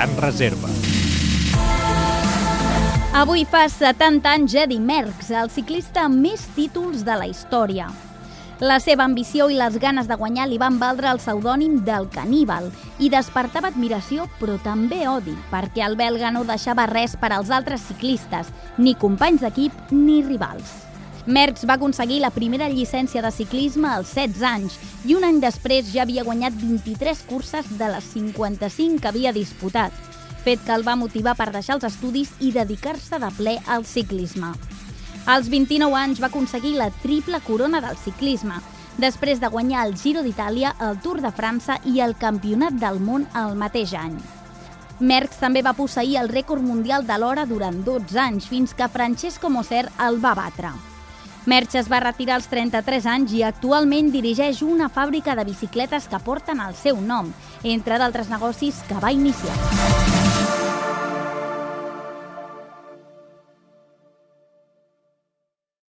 Gran Reserva. Avui fa 70 anys Eddy Merckx, el ciclista amb més títols de la història. La seva ambició i les ganes de guanyar li van valdre el pseudònim del caníbal i despertava admiració però també odi, perquè el belga no deixava res per als altres ciclistes, ni companys d'equip ni rivals. Merckx va aconseguir la primera llicència de ciclisme als 16 anys i un any després ja havia guanyat 23 curses de les 55 que havia disputat, fet que el va motivar per deixar els estudis i dedicar-se de ple al ciclisme. Als 29 anys va aconseguir la triple corona del ciclisme, després de guanyar el Giro d'Itàlia, el Tour de França i el Campionat del món el mateix any. Merckx també va posseir el rècord mundial de l'hora durant 12 anys, fins que Francesco Moser el va batre. Merckx es va retirar als 33 anys i actualment dirigeix una fàbrica de bicicletes que porten el seu nom, entre d'altres negocis que va iniciar.